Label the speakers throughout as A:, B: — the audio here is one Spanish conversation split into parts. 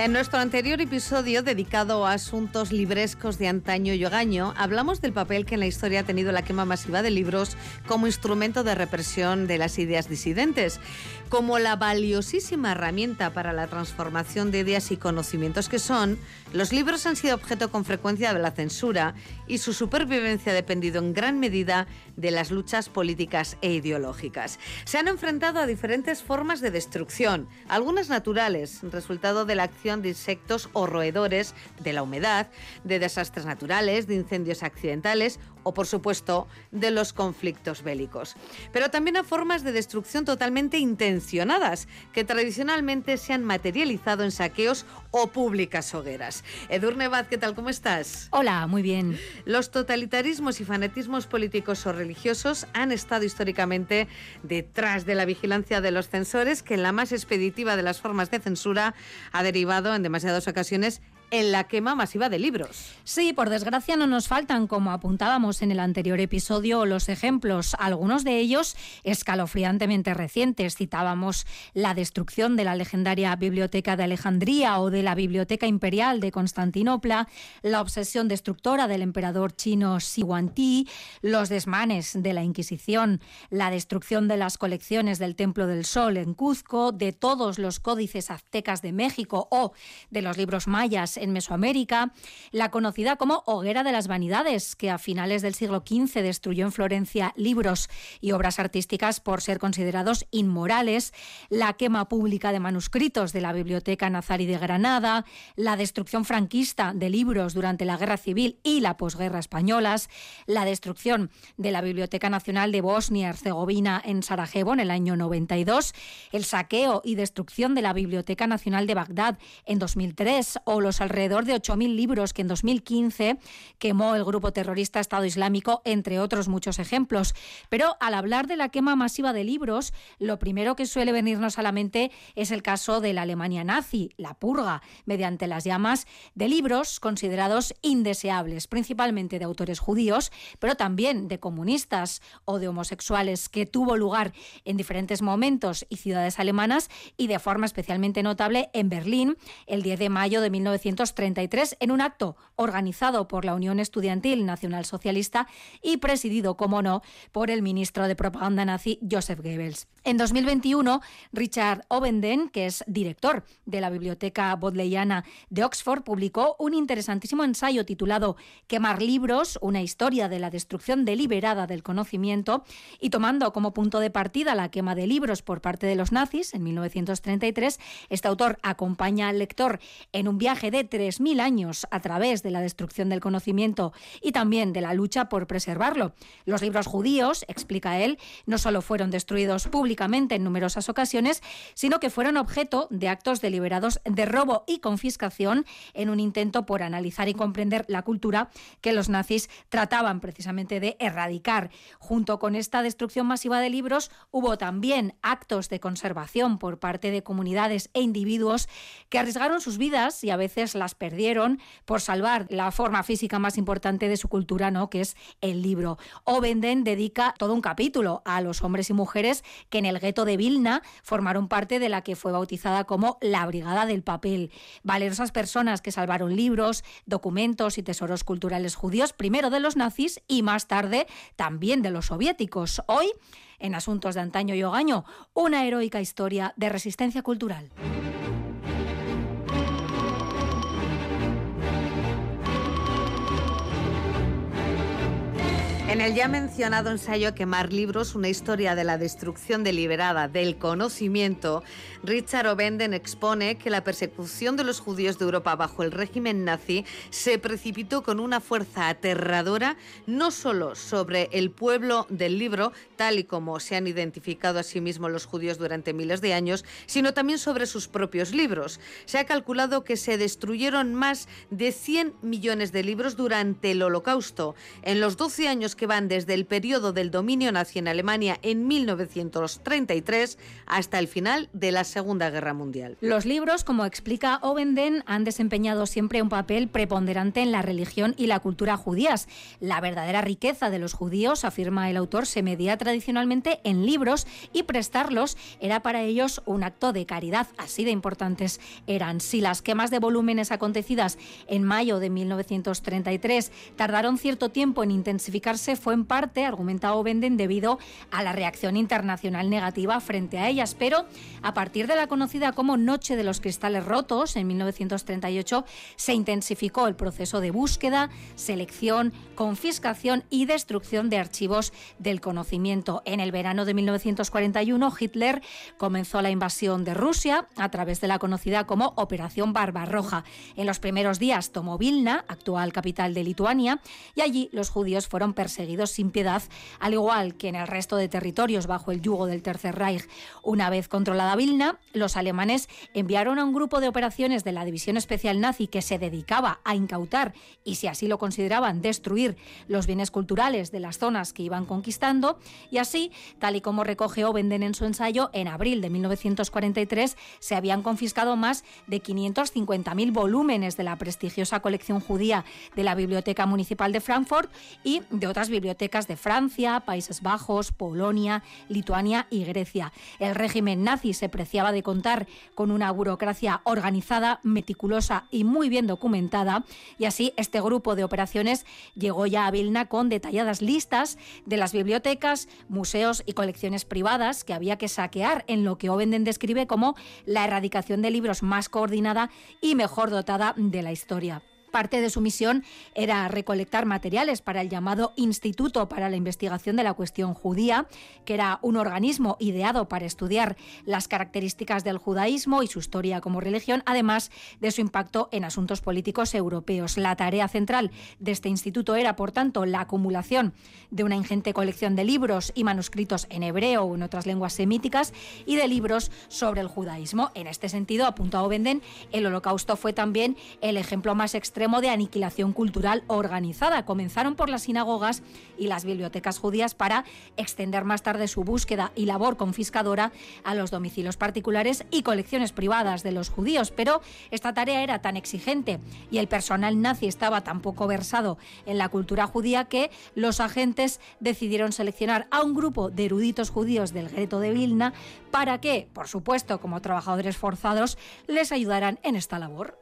A: En nuestro anterior episodio dedicado a asuntos librescos de antaño y hogaño, hablamos del papel que en la historia ha tenido la quema masiva de libros como instrumento de represión de las ideas disidentes, como la valiosísima herramienta para la transformación de ideas y conocimientos que son, los libros han sido objeto con frecuencia de la censura y su supervivencia ha dependido en gran medida de las luchas políticas e ideológicas. Se han enfrentado a diferentes formas de destrucción, algunas naturales, resultado de la acción de insectos o roedores, de la humedad, de desastres naturales, de incendios accidentales o, por supuesto, de los conflictos bélicos. Pero también a formas de destrucción totalmente intencionadas, que tradicionalmente se han materializado en saqueos o públicas hogueras. Edurne Bad, ¿qué tal? ¿Cómo estás?
B: Hola, muy bien.
A: Los totalitarismos y fanatismos políticos o religiosos han estado históricamente detrás de la vigilancia de los censores, que en la más expeditiva de las formas de censura ha derivado en demasiadas ocasiones en la quema masiva de libros.
B: Sí, por desgracia no nos faltan, como apuntábamos en el anterior episodio, los ejemplos, algunos de ellos escalofriantemente recientes. Citábamos la destrucción de la legendaria Biblioteca de Alejandría o de la Biblioteca Imperial de Constantinopla, la obsesión destructora del emperador chino Xi los desmanes de la Inquisición, la destrucción de las colecciones del Templo del Sol en Cuzco, de todos los códices aztecas de México o de los libros mayas en Mesoamérica, la conocida como Hoguera de las Vanidades, que a finales del siglo XV destruyó en Florencia libros y obras artísticas por ser considerados inmorales, la quema pública de manuscritos de la Biblioteca Nazari de Granada, la destrucción franquista de libros durante la Guerra Civil y la posguerra españolas, la destrucción de la Biblioteca Nacional de Bosnia-Herzegovina en Sarajevo en el año 92, el saqueo y destrucción de la Biblioteca Nacional de Bagdad en 2003 o los alrededor de 8.000 libros que en 2015 quemó el grupo terrorista Estado Islámico, entre otros muchos ejemplos. Pero al hablar de la quema masiva de libros, lo primero que suele venirnos a la mente es el caso de la Alemania nazi, la purga, mediante las llamas de libros considerados indeseables, principalmente de autores judíos, pero también de comunistas o de homosexuales, que tuvo lugar en diferentes momentos y ciudades alemanas y de forma especialmente notable en Berlín el 10 de mayo de 1900 1933 en un acto organizado por la Unión Estudiantil Nacional Socialista y presidido, como no, por el ministro de propaganda nazi Joseph Goebbels. En 2021, Richard Ovenden, que es director de la Biblioteca Bodleiana de Oxford, publicó un interesantísimo ensayo titulado Quemar libros, una historia de la destrucción deliberada del conocimiento, y tomando como punto de partida la quema de libros por parte de los nazis en 1933, este autor acompaña al lector en un viaje de 3.000 años a través de la destrucción del conocimiento y también de la lucha por preservarlo. Los libros judíos, explica él, no solo fueron destruidos públicamente en numerosas ocasiones, sino que fueron objeto de actos deliberados de robo y confiscación en un intento por analizar y comprender la cultura que los nazis trataban precisamente de erradicar. Junto con esta destrucción masiva de libros, hubo también actos de conservación por parte de comunidades e individuos que arriesgaron sus vidas y a veces las perdieron por salvar la forma física más importante de su cultura, ¿no? que es el libro. Ovenden dedica todo un capítulo a los hombres y mujeres que en el gueto de Vilna formaron parte de la que fue bautizada como la Brigada del Papel. Valerosas personas que salvaron libros, documentos y tesoros culturales judíos, primero de los nazis y más tarde también de los soviéticos. Hoy, en Asuntos de Antaño y Ogaño, una heroica historia de resistencia cultural.
A: En el ya mencionado ensayo Quemar libros, una historia de la destrucción deliberada del conocimiento, Richard Obenden expone que la persecución de los judíos de Europa bajo el régimen nazi se precipitó con una fuerza aterradora no solo sobre el pueblo del libro, tal y como se han identificado a sí mismos los judíos durante miles de años, sino también sobre sus propios libros. Se ha calculado que se destruyeron más de 100 millones de libros durante el Holocausto. En los 12 años que van desde el periodo del dominio nazi en Alemania en 1933 hasta el final de la Segunda Guerra Mundial.
B: Los libros, como explica Ovenden, han desempeñado siempre un papel preponderante en la religión y la cultura judías. La verdadera riqueza de los judíos, afirma el autor, se medía tradicionalmente en libros y prestarlos era para ellos un acto de caridad. Así de importantes eran. Si las quemas de volúmenes acontecidas en mayo de 1933 tardaron cierto tiempo en intensificarse, fue en parte, argumenta Ovenden, debido a la reacción internacional negativa frente a ellas. Pero a partir de la conocida como Noche de los Cristales Rotos, en 1938, se intensificó el proceso de búsqueda, selección, confiscación y destrucción de archivos del conocimiento. En el verano de 1941, Hitler comenzó la invasión de Rusia a través de la conocida como Operación Barbarroja. En los primeros días tomó Vilna, actual capital de Lituania, y allí los judíos fueron perseguidos seguidos sin piedad, al igual que en el resto de territorios bajo el yugo del Tercer Reich. Una vez controlada Vilna, los alemanes enviaron a un grupo de operaciones de la División Especial Nazi que se dedicaba a incautar y, si así lo consideraban, destruir los bienes culturales de las zonas que iban conquistando. Y así, tal y como recoge Ovenden en su ensayo, en abril de 1943 se habían confiscado más de 550.000 volúmenes de la prestigiosa colección judía de la Biblioteca Municipal de Frankfurt y de otras bibliotecas de Francia, Países Bajos, Polonia, Lituania y Grecia. El régimen nazi se preciaba de contar con una burocracia organizada, meticulosa y muy bien documentada, y así este grupo de operaciones llegó ya a Vilna con detalladas listas de las bibliotecas, museos y colecciones privadas que había que saquear en lo que Ovenden describe como la erradicación de libros más coordinada y mejor dotada de la historia. Parte de su misión era recolectar materiales para el llamado Instituto para la Investigación de la Cuestión Judía, que era un organismo ideado para estudiar las características del judaísmo y su historia como religión, además de su impacto en asuntos políticos europeos. La tarea central de este instituto era, por tanto, la acumulación de una ingente colección de libros y manuscritos en hebreo o en otras lenguas semíticas y de libros sobre el judaísmo. En este sentido, apuntado Benden, el holocausto fue también el ejemplo más extremo de aniquilación cultural organizada. Comenzaron por las sinagogas y las bibliotecas judías para extender más tarde su búsqueda y labor confiscadora a los domicilios particulares y colecciones privadas de los judíos. Pero esta tarea era tan exigente y el personal nazi estaba tan poco versado en la cultura judía que los agentes decidieron seleccionar a un grupo de eruditos judíos del gueto de Vilna para que, por supuesto, como trabajadores forzados, les ayudaran en esta labor.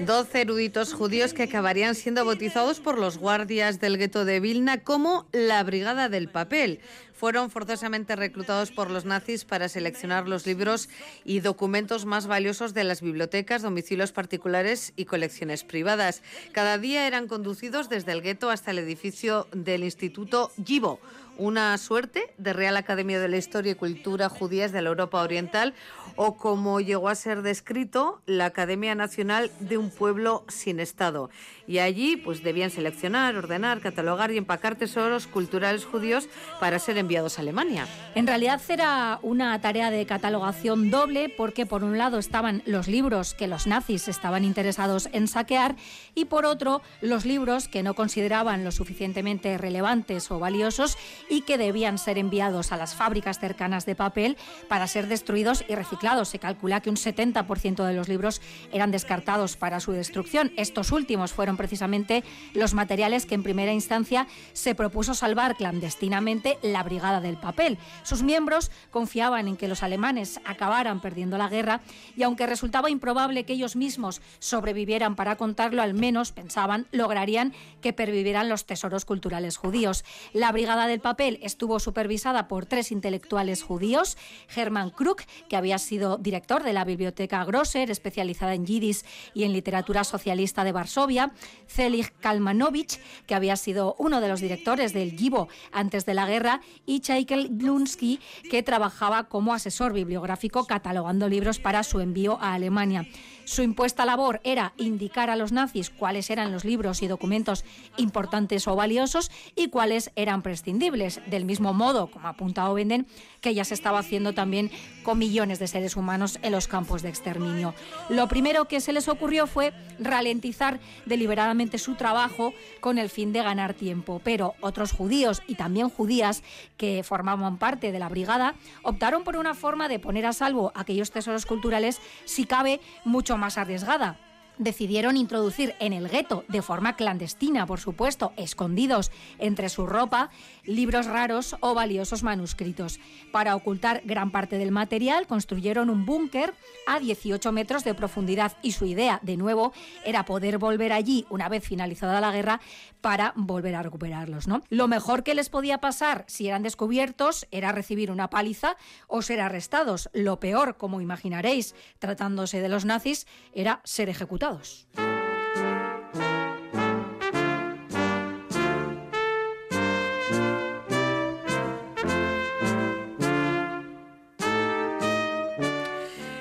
A: 12 eruditos judíos que acabarían siendo bautizados por los guardias del gueto de Vilna como la Brigada del Papel. Fueron forzosamente reclutados por los nazis para seleccionar los libros y documentos más valiosos de las bibliotecas, domicilios particulares y colecciones privadas. Cada día eran conducidos desde el gueto hasta el edificio del Instituto Givo una suerte de Real Academia de la Historia y Cultura Judías de la Europa Oriental o como llegó a ser descrito, la Academia Nacional de un Pueblo sin Estado. Y allí pues debían seleccionar, ordenar, catalogar y empacar tesoros culturales judíos para ser enviados a Alemania.
B: En realidad era una tarea de catalogación doble porque por un lado estaban los libros que los nazis estaban interesados en saquear y por otro los libros que no consideraban lo suficientemente relevantes o valiosos y que debían ser enviados a las fábricas cercanas de papel para ser destruidos y reciclados. Se calcula que un 70% de los libros eran descartados para su destrucción. Estos últimos fueron precisamente los materiales que en primera instancia se propuso salvar clandestinamente la Brigada del Papel. Sus miembros confiaban en que los alemanes acabaran perdiendo la guerra y aunque resultaba improbable que ellos mismos sobrevivieran para contarlo, al menos pensaban lograrían que pervivieran los tesoros culturales judíos. La Brigada del Papel estuvo supervisada por tres intelectuales judíos, Hermann Krug, que había sido director de la Biblioteca Grosser, especializada en yidis y en literatura socialista de Varsovia, Zelig Kalmanovich, que había sido uno de los directores del Gibo antes de la guerra, y Chaikel Glunsky, que trabajaba como asesor bibliográfico catalogando libros para su envío a Alemania. Su impuesta labor era indicar a los nazis cuáles eran los libros y documentos importantes o valiosos y cuáles eran prescindibles, del mismo modo, como apunta Ovenden, que ya se estaba haciendo también con millones de seres humanos en los campos de exterminio. Lo primero que se les ocurrió fue ralentizar deliberadamente su trabajo con el fin de ganar tiempo, pero otros judíos y también judías que formaban parte de la brigada optaron por una forma de poner a salvo aquellos tesoros culturales, si cabe, mucho más arriesgada decidieron introducir en el gueto, de forma clandestina, por supuesto, escondidos entre su ropa, libros raros o valiosos manuscritos. Para ocultar gran parte del material, construyeron un búnker a 18 metros de profundidad y su idea, de nuevo, era poder volver allí una vez finalizada la guerra para volver a recuperarlos. ¿no? Lo mejor que les podía pasar si eran descubiertos era recibir una paliza o ser arrestados. Lo peor, como imaginaréis, tratándose de los nazis, era ser ejecutados.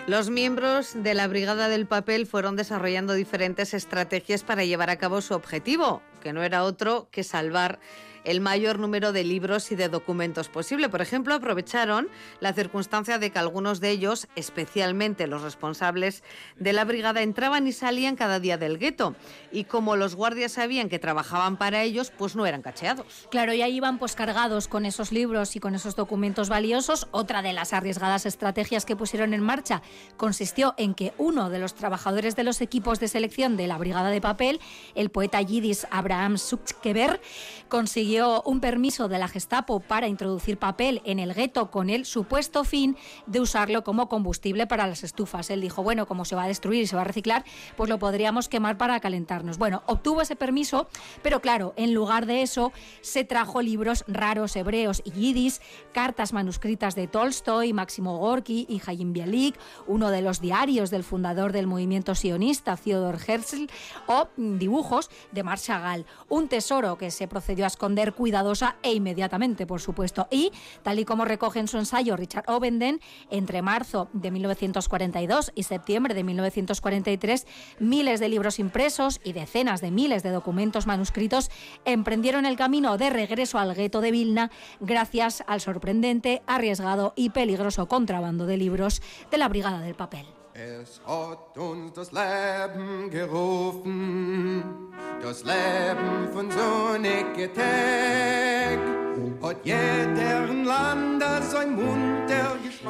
A: Los miembros de la Brigada del Papel fueron desarrollando diferentes estrategias para llevar a cabo su objetivo, que no era otro que salvar el mayor número de libros y de documentos posible. Por ejemplo, aprovecharon la circunstancia de que algunos de ellos, especialmente los responsables de la brigada, entraban y salían cada día del gueto. Y como los guardias sabían que trabajaban para ellos, pues no eran cacheados.
B: Claro, ya iban pues cargados con esos libros y con esos documentos valiosos. Otra de las arriesgadas estrategias que pusieron en marcha consistió en que uno de los trabajadores de los equipos de selección de la brigada de papel, el poeta yidis Abraham Suchkever, consiguió un permiso de la Gestapo para introducir papel en el gueto con el supuesto fin de usarlo como combustible para las estufas. Él dijo, bueno, como se va a destruir y se va a reciclar, pues lo podríamos quemar para calentarnos. Bueno, obtuvo ese permiso, pero claro, en lugar de eso se trajo libros raros hebreos y yidis, cartas manuscritas de Tolstoy, Máximo Gorky y Hayim Bialik, uno de los diarios del fundador del movimiento sionista, Theodor Herzl, o dibujos de Marc Chagall. Un tesoro que se procedió a esconder cuidadosa e inmediatamente, por supuesto. Y, tal y como recoge en su ensayo Richard Ovenden, entre marzo de 1942 y septiembre de 1943, miles de libros impresos y decenas de miles de documentos manuscritos emprendieron el camino de regreso al gueto de Vilna gracias al sorprendente, arriesgado y peligroso contrabando de libros de la Brigada del Papel. Es hat uns das Leben gerufen, das Leben von sonnige Tag, hat munter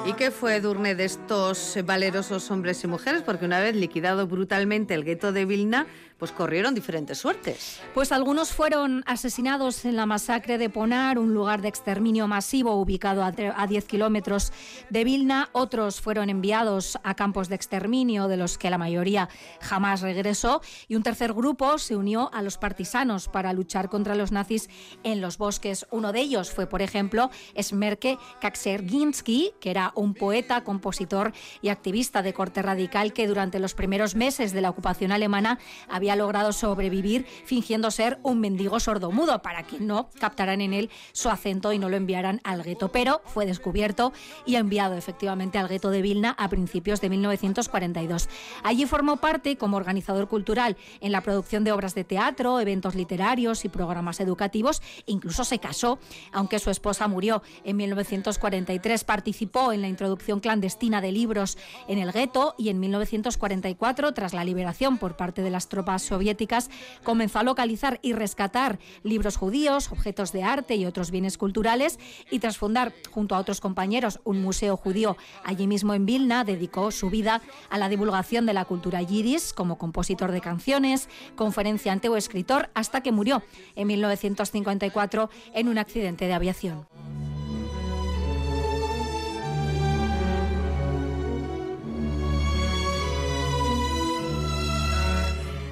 A: ¿Y qué fue, Durne, de estos valerosos hombres y mujeres? Porque una vez liquidado brutalmente el gueto de Vilna, pues corrieron diferentes suertes.
B: Pues algunos fueron asesinados en la masacre de Ponar, un lugar de exterminio masivo ubicado a 10 kilómetros de Vilna. Otros fueron enviados a campos de exterminio, de los que la mayoría jamás regresó. Y un tercer grupo se unió a los partisanos para luchar contra los nazis en los bosques. Uno de ellos fue, por ejemplo, Smerke Kakserginsky, que era un poeta, compositor y activista de corte radical que durante los primeros meses de la ocupación alemana había logrado sobrevivir fingiendo ser un mendigo sordomudo para que no captaran en él su acento y no lo enviaran al gueto. Pero fue descubierto y enviado efectivamente al gueto de Vilna a principios de 1942. Allí formó parte como organizador cultural en la producción de obras de teatro, eventos literarios y programas educativos. Incluso se casó, aunque su esposa murió en 1943. Participó en la introducción clandestina de libros en el gueto y en 1944, tras la liberación por parte de las tropas soviéticas, comenzó a localizar y rescatar libros judíos, objetos de arte y otros bienes culturales y tras fundar junto a otros compañeros un museo judío allí mismo en Vilna, dedicó su vida a la divulgación de la cultura yidis como compositor de canciones, conferenciante o escritor, hasta que murió en 1954 en un accidente de aviación.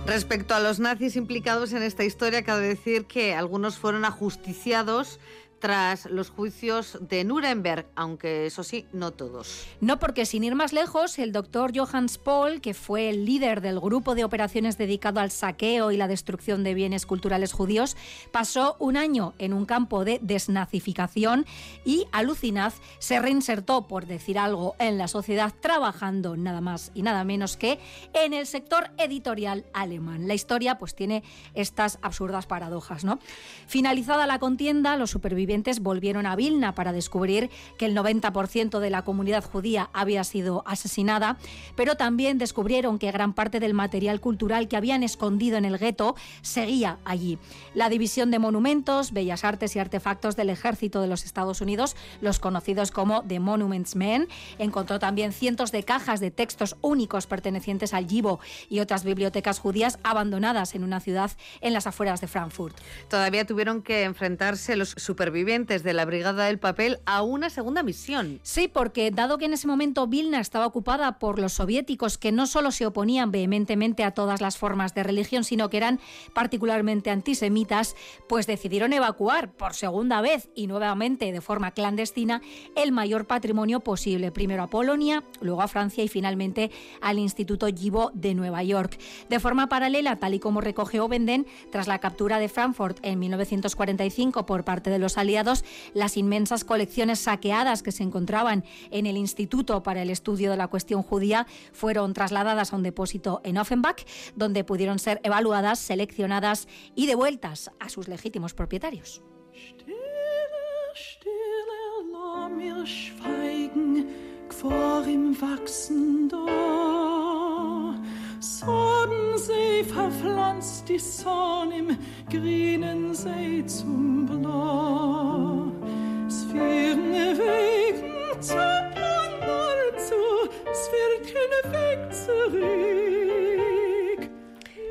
A: Respecto a los nazis implicados en esta historia, cabe decir que algunos fueron ajusticiados tras los juicios de Nuremberg, aunque eso sí, no todos.
B: No, porque sin ir más lejos, el doctor Johannes Paul, que fue el líder del grupo de operaciones dedicado al saqueo y la destrucción de bienes culturales judíos, pasó un año en un campo de desnazificación y, alucinad, se reinsertó, por decir algo, en la sociedad, trabajando nada más y nada menos que en el sector editorial alemán. La historia pues tiene estas absurdas paradojas, ¿no? Finalizada la contienda, los supervivientes volvieron a Vilna para descubrir que el 90% de la comunidad judía había sido asesinada, pero también descubrieron que gran parte del material cultural que habían escondido en el gueto seguía allí. La División de Monumentos, Bellas Artes y Artefactos del Ejército de los Estados Unidos, los conocidos como The Monuments Men, encontró también cientos de cajas de textos únicos pertenecientes al Yibo y otras bibliotecas judías abandonadas en una ciudad en las afueras de Frankfurt.
A: Todavía tuvieron que enfrentarse los supervivientes de la Brigada del Papel a una segunda misión.
B: Sí, porque dado que en ese momento Vilna estaba ocupada por los soviéticos que no solo se oponían vehementemente a todas las formas de religión, sino que eran particularmente antisemitas, pues decidieron evacuar por segunda vez y nuevamente de forma clandestina el mayor patrimonio posible, primero a Polonia, luego a Francia y finalmente al Instituto Yibo de Nueva York. De forma paralela, tal y como recoge Obenden, tras la captura de Frankfurt en 1945 por parte de los aliados, las inmensas colecciones saqueadas que se encontraban en el Instituto para el Estudio de la Cuestión Judía fueron trasladadas a un depósito en Offenbach, donde pudieron ser evaluadas, seleccionadas y devueltas a sus legítimos propietarios.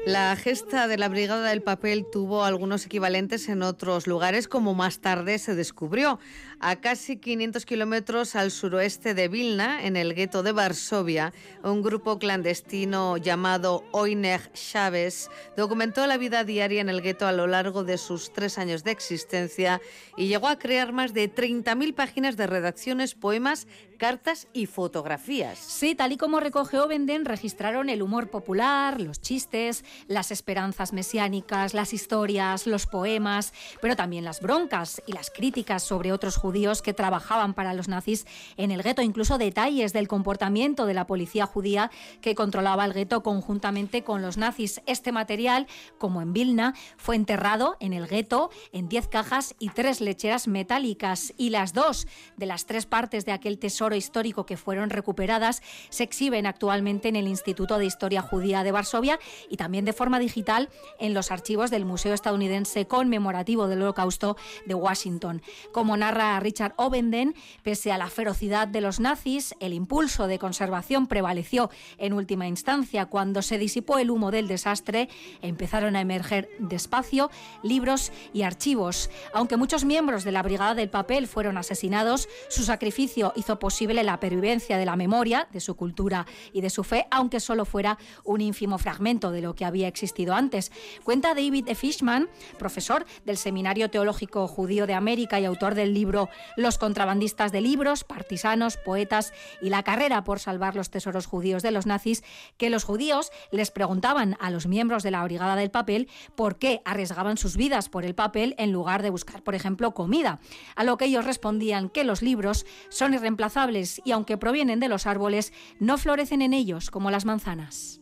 A: La gesta de la Brigada del Papel tuvo algunos equivalentes en otros lugares, como más tarde se descubrió. A casi 500 kilómetros al suroeste de Vilna, en el gueto de Varsovia, un grupo clandestino llamado Oiner Chávez documentó la vida diaria en el gueto a lo largo de sus tres años de existencia y llegó a crear más de 30.000 páginas de redacciones, poemas, cartas y fotografías.
B: Sí, tal y como recoge Ovenden, registraron el humor popular, los chistes, las esperanzas mesiánicas, las historias, los poemas, pero también las broncas y las críticas sobre otros judíos que trabajaban para los nazis en el gueto, incluso detalles del comportamiento de la policía judía que controlaba el gueto conjuntamente con los nazis. Este material, como en Vilna, fue enterrado en el gueto en 10 cajas y tres lecheras metálicas y las dos de las tres partes de aquel tesoro histórico que fueron recuperadas se exhiben actualmente en el Instituto de Historia Judía de Varsovia y también de forma digital en los archivos del Museo Estadounidense Conmemorativo del Holocausto de Washington. Como narra Richard Ovenden, pese a la ferocidad de los nazis, el impulso de conservación prevaleció en última instancia. Cuando se disipó el humo del desastre, empezaron a emerger despacio libros y archivos. Aunque muchos miembros de la Brigada del Papel fueron asesinados, su sacrificio hizo posible la pervivencia de la memoria, de su cultura y de su fe, aunque solo fuera un ínfimo fragmento de lo que había había existido antes. Cuenta David e. Fishman, profesor del Seminario Teológico Judío de América y autor del libro Los contrabandistas de libros, partisanos, poetas y la carrera por salvar los tesoros judíos de los nazis, que los judíos les preguntaban a los miembros de la Brigada del Papel por qué arriesgaban sus vidas por el papel en lugar de buscar, por ejemplo, comida. A lo que ellos respondían que los libros son irreemplazables y aunque provienen de los árboles, no florecen en ellos como las manzanas.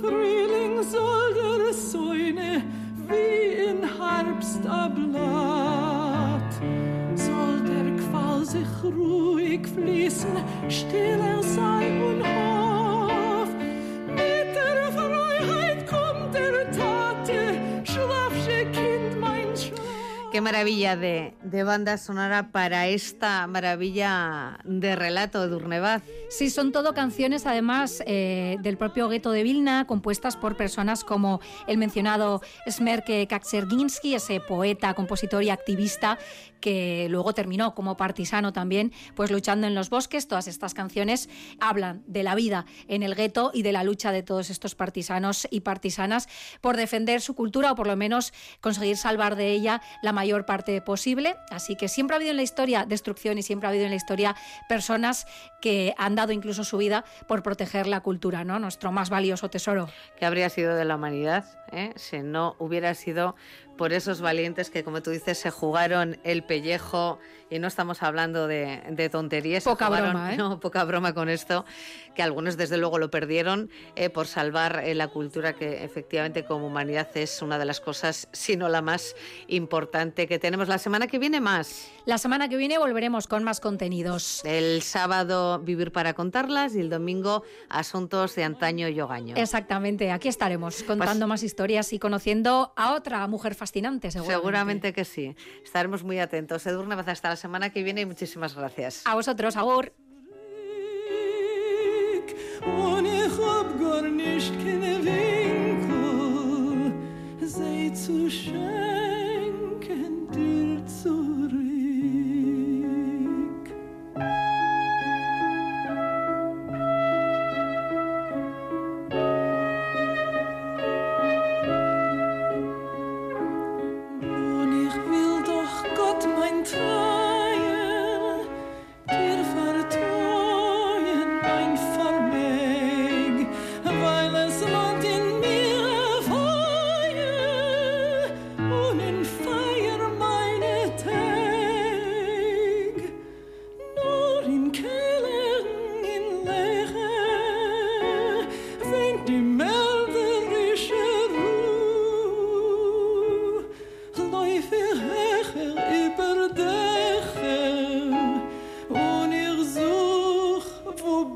C: Frühling soll der Säune wie in Herbst ablatt. Soll der Qual sich ruhig fließen, still er sei und hoff.
A: Qué maravilla de, de, banda sonora para esta maravilla de relato de Durnevaz.
B: Sí, son todo canciones además eh, del propio gueto de Vilna, compuestas por personas como el mencionado Smerke Kakserginsky, ese poeta, compositor y activista
C: que luego terminó como partisano también, pues luchando en los bosques. Todas estas canciones hablan de la vida en el gueto y de la lucha de todos estos partisanos y partisanas por defender su cultura o por lo menos conseguir salvar de ella la mayor parte posible. Así que siempre ha habido en la historia destrucción y siempre ha habido en la historia personas que han dado incluso su vida por proteger la cultura, ¿no? Nuestro más valioso tesoro.
A: ¿Qué habría sido de la humanidad eh? si no hubiera sido por esos valientes que, como tú dices, se jugaron el pellejo y no estamos hablando de, tonterías.
C: Poca broma, ¿eh?
A: No, poca broma con esto, que algunos desde luego lo perdieron eh, por salvar eh, la cultura que efectivamente como humanidad es una de las cosas, si no la más importante que tenemos. La semana que viene más.
C: La semana que viene volveremos con más contenidos.
A: El sábado Vivir para contarlas y el domingo Asuntos de antaño y hogaño.
C: Exactamente, aquí estaremos contando pues más historias y conociendo a otra mujer fascinante
A: seguramente. que sí. Estaremos muy atentos. Edurne, hasta la semana que viene y muchísimas gracias.
C: A vosotros, Agur.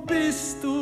D: Bist du?